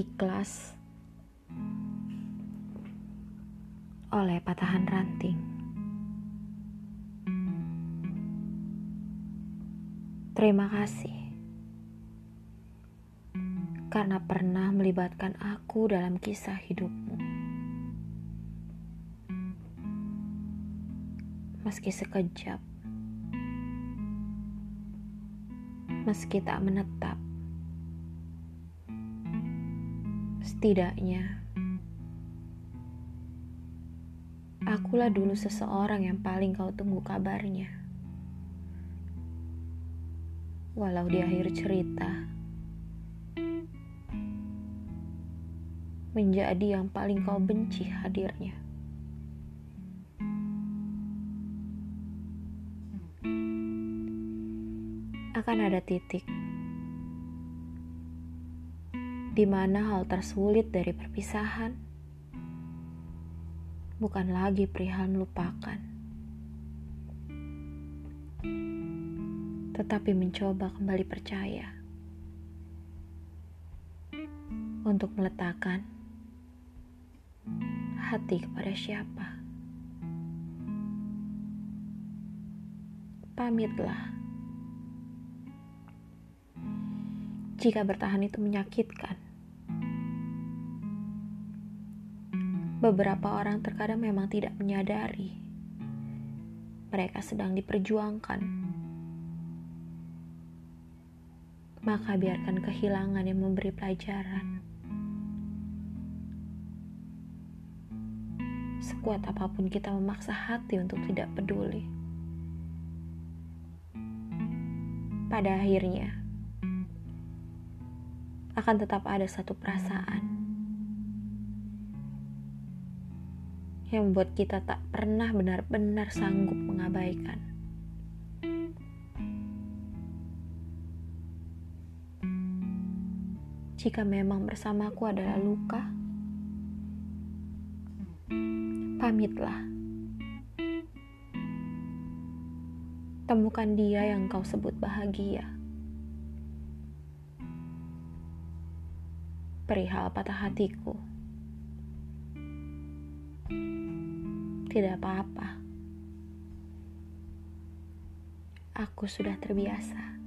Ikhlas oleh patahan ranting. Terima kasih karena pernah melibatkan aku dalam kisah hidupmu. Meski sekejap, meski tak menetap, setidaknya akulah dulu seseorang yang paling kau tunggu kabarnya. Walau di akhir cerita menjadi yang paling kau benci hadirnya. Akan ada titik di mana hal tersulit dari perpisahan bukan lagi perihal melupakan, tetapi mencoba kembali percaya untuk meletakkan hati kepada siapa. Pamitlah. Jika bertahan itu menyakitkan. Beberapa orang terkadang memang tidak menyadari mereka sedang diperjuangkan. Maka biarkan kehilangan yang memberi pelajaran. Sekuat apa pun kita memaksa hati untuk tidak peduli. Pada akhirnya, akan tetap ada satu perasaan yang membuat kita tak pernah benar-benar sanggup mengabaikan. Jika memang bersamaku adalah luka, pamitlah. Temukan dia yang kau sebut bahagia. Perihal patah hatiku. Tidak apa-apa. Aku sudah terbiasa.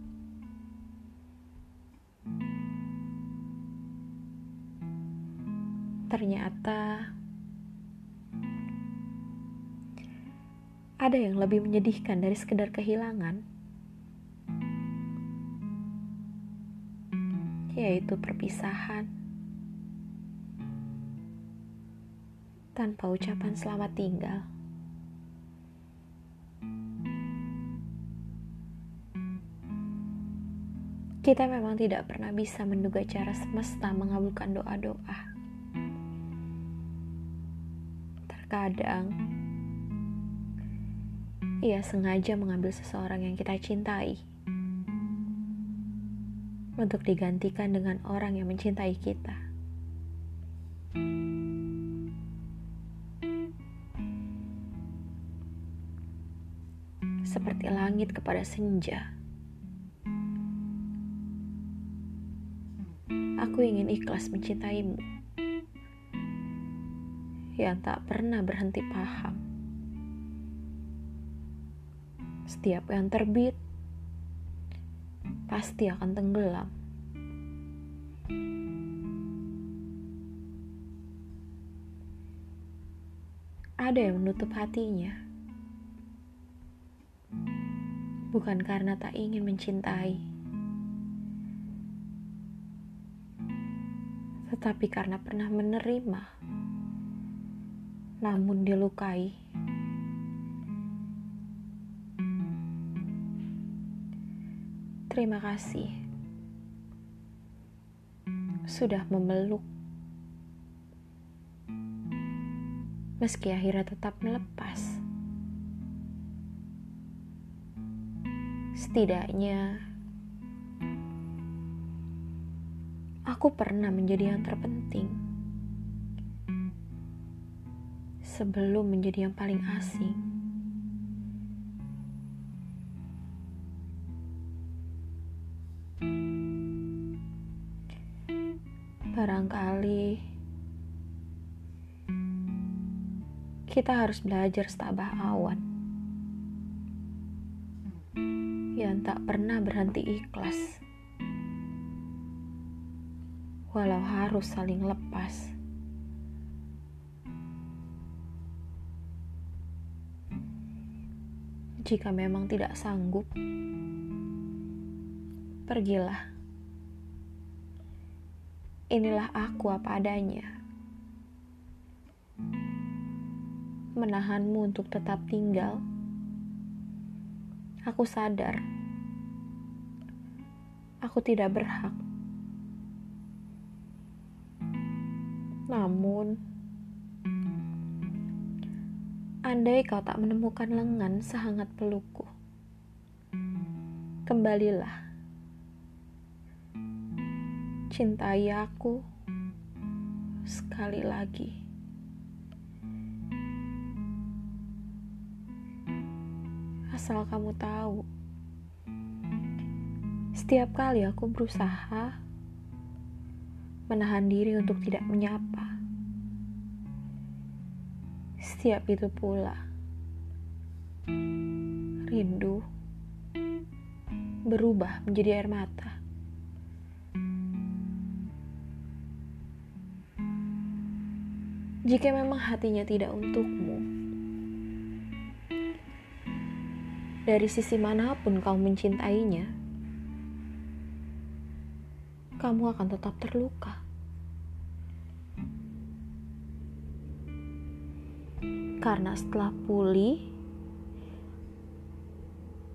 Ternyata ada yang lebih menyedihkan dari sekedar kehilangan, yaitu perpisahan. Tanpa ucapan selamat tinggal. Kita memang tidak pernah bisa menduga cara semesta mengabulkan doa-doa. Terkadang, ia sengaja mengambil seseorang yang kita cintai untuk digantikan dengan orang yang mencintai kita. Seperti langit kepada senja. Aku ingin ikhlas mencintaimu yang tak pernah berhenti paham. Setiap yang terbit pasti akan tenggelam. Ada yang menutup hatinya bukan karena tak ingin mencintai, tetapi karena pernah menerima, namun dilukai. Terima kasih sudah memeluk, meski akhirnya tetap melepas. Setidaknya, aku pernah menjadi yang terpenting sebelum menjadi yang paling asing. Barangkali kita harus belajar setabah awan yang tak pernah berhenti ikhlas, walau harus saling lepas. Jika memang tidak sanggup, pergilah. Inilah aku apa adanya. Menahanmu untuk tetap tinggal. Aku sadar. Aku tidak berhak. Namun, andai kau tak menemukan lengan sehangat pelukku, kembalilah cintai aku sekali lagi. Asal kamu tahu, setiap kali aku berusaha menahan diri untuk tidak menyapa, setiap itu pula rindu berubah menjadi air mata. jika memang hatinya tidak untukmu. Dari sisi mana pun kau mencintainya, kamu akan tetap terluka. Karena setelah pulih,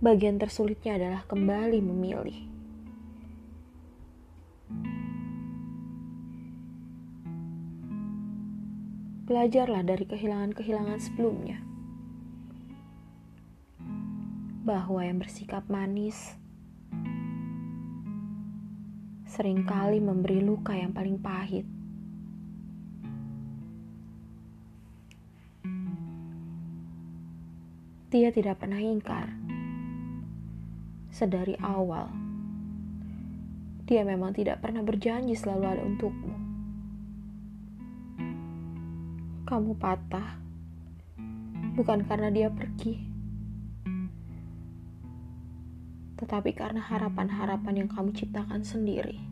bagian tersulitnya adalah kembali memilih. Belajarlah dari kehilangan-kehilangan sebelumnya. Bahwa yang bersikap manis sering kali memberi luka yang paling pahit. Dia tidak pernah ingkar. Sedari awal, dia memang tidak pernah berjanji selalu ada untukmu kamu patah bukan karena dia pergi, tetapi karena harapan-harapan yang kamu ciptakan sendiri.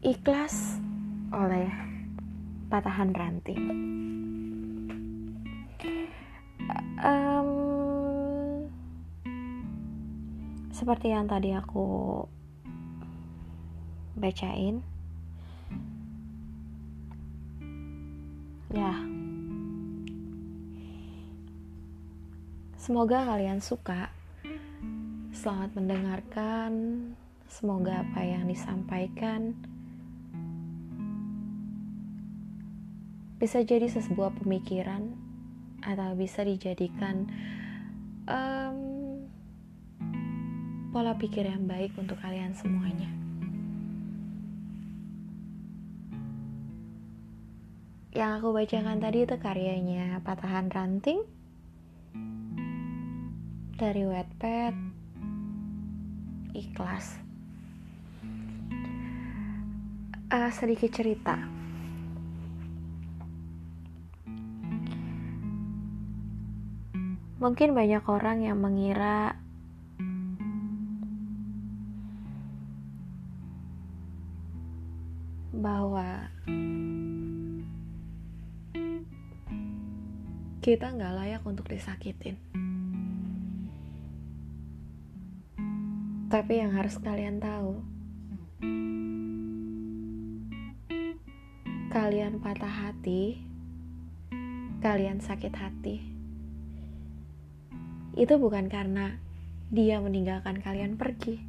Ikhlas oleh patahan ranting. um, seperti yang tadi aku bacain. Ya. Semoga kalian suka. Selamat mendengarkan. Semoga apa yang disampaikan bisa jadi sebuah pemikiran atau bisa dijadikan um, pola pikir yang baik untuk kalian semuanya. Yang aku bacakan tadi itu karyanya Patahan Ranting. Dari Wattpad. Ikhlas. Uh, sedikit cerita. Mungkin banyak orang yang mengira bahwa kita nggak layak untuk disakitin. Tapi yang harus kalian tahu, kalian patah hati, kalian sakit hati itu bukan karena dia meninggalkan kalian pergi,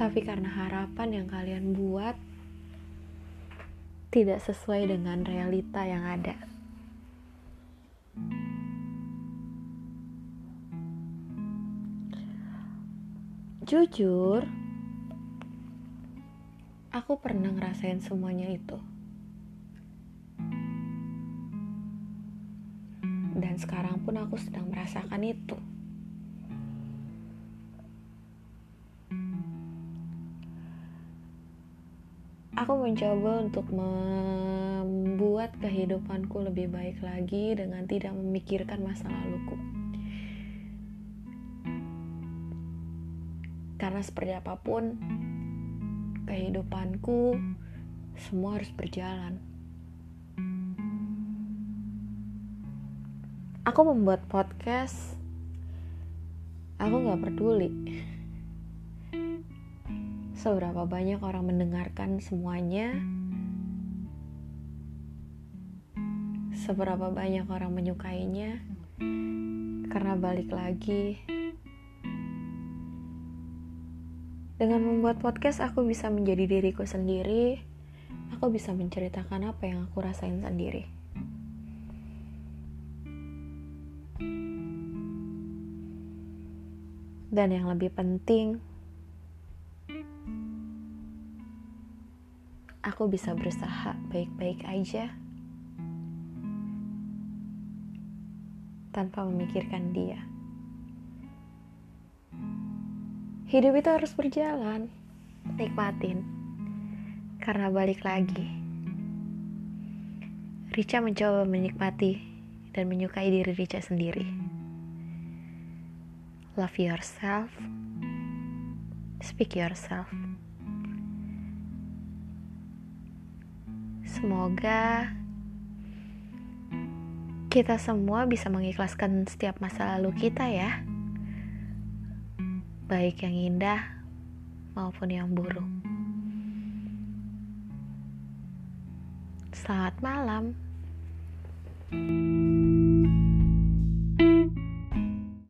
tapi karena harapan yang kalian buat tidak sesuai dengan realita yang ada. Jujur, aku pernah ngerasain semuanya itu. Dan sekarang pun aku sedang merasakan itu. Aku mencoba untuk membuat kehidupanku lebih baik lagi dengan tidak memikirkan masa laluku. Karena seperti apa pun, kehidupanku semua harus berjalan. Aku membuat podcast, aku gak peduli seberapa banyak orang mendengarkan semuanya, seberapa banyak orang menyukainya, karena balik lagi, dengan membuat podcast, aku bisa menjadi diriku sendiri. Aku bisa menceritakan apa yang aku rasain sendiri. Dan yang lebih penting, aku bisa berusaha baik-baik aja tanpa memikirkan dia. Hidup itu harus berjalan, nikmatin. Karena balik lagi, Rica mencoba menikmati dan menyukai diri Rica sendiri. Love yourself, speak yourself. Semoga kita semua bisa mengikhlaskan setiap masa lalu kita ya. Baik yang indah maupun yang buruk. Selamat malam. thank you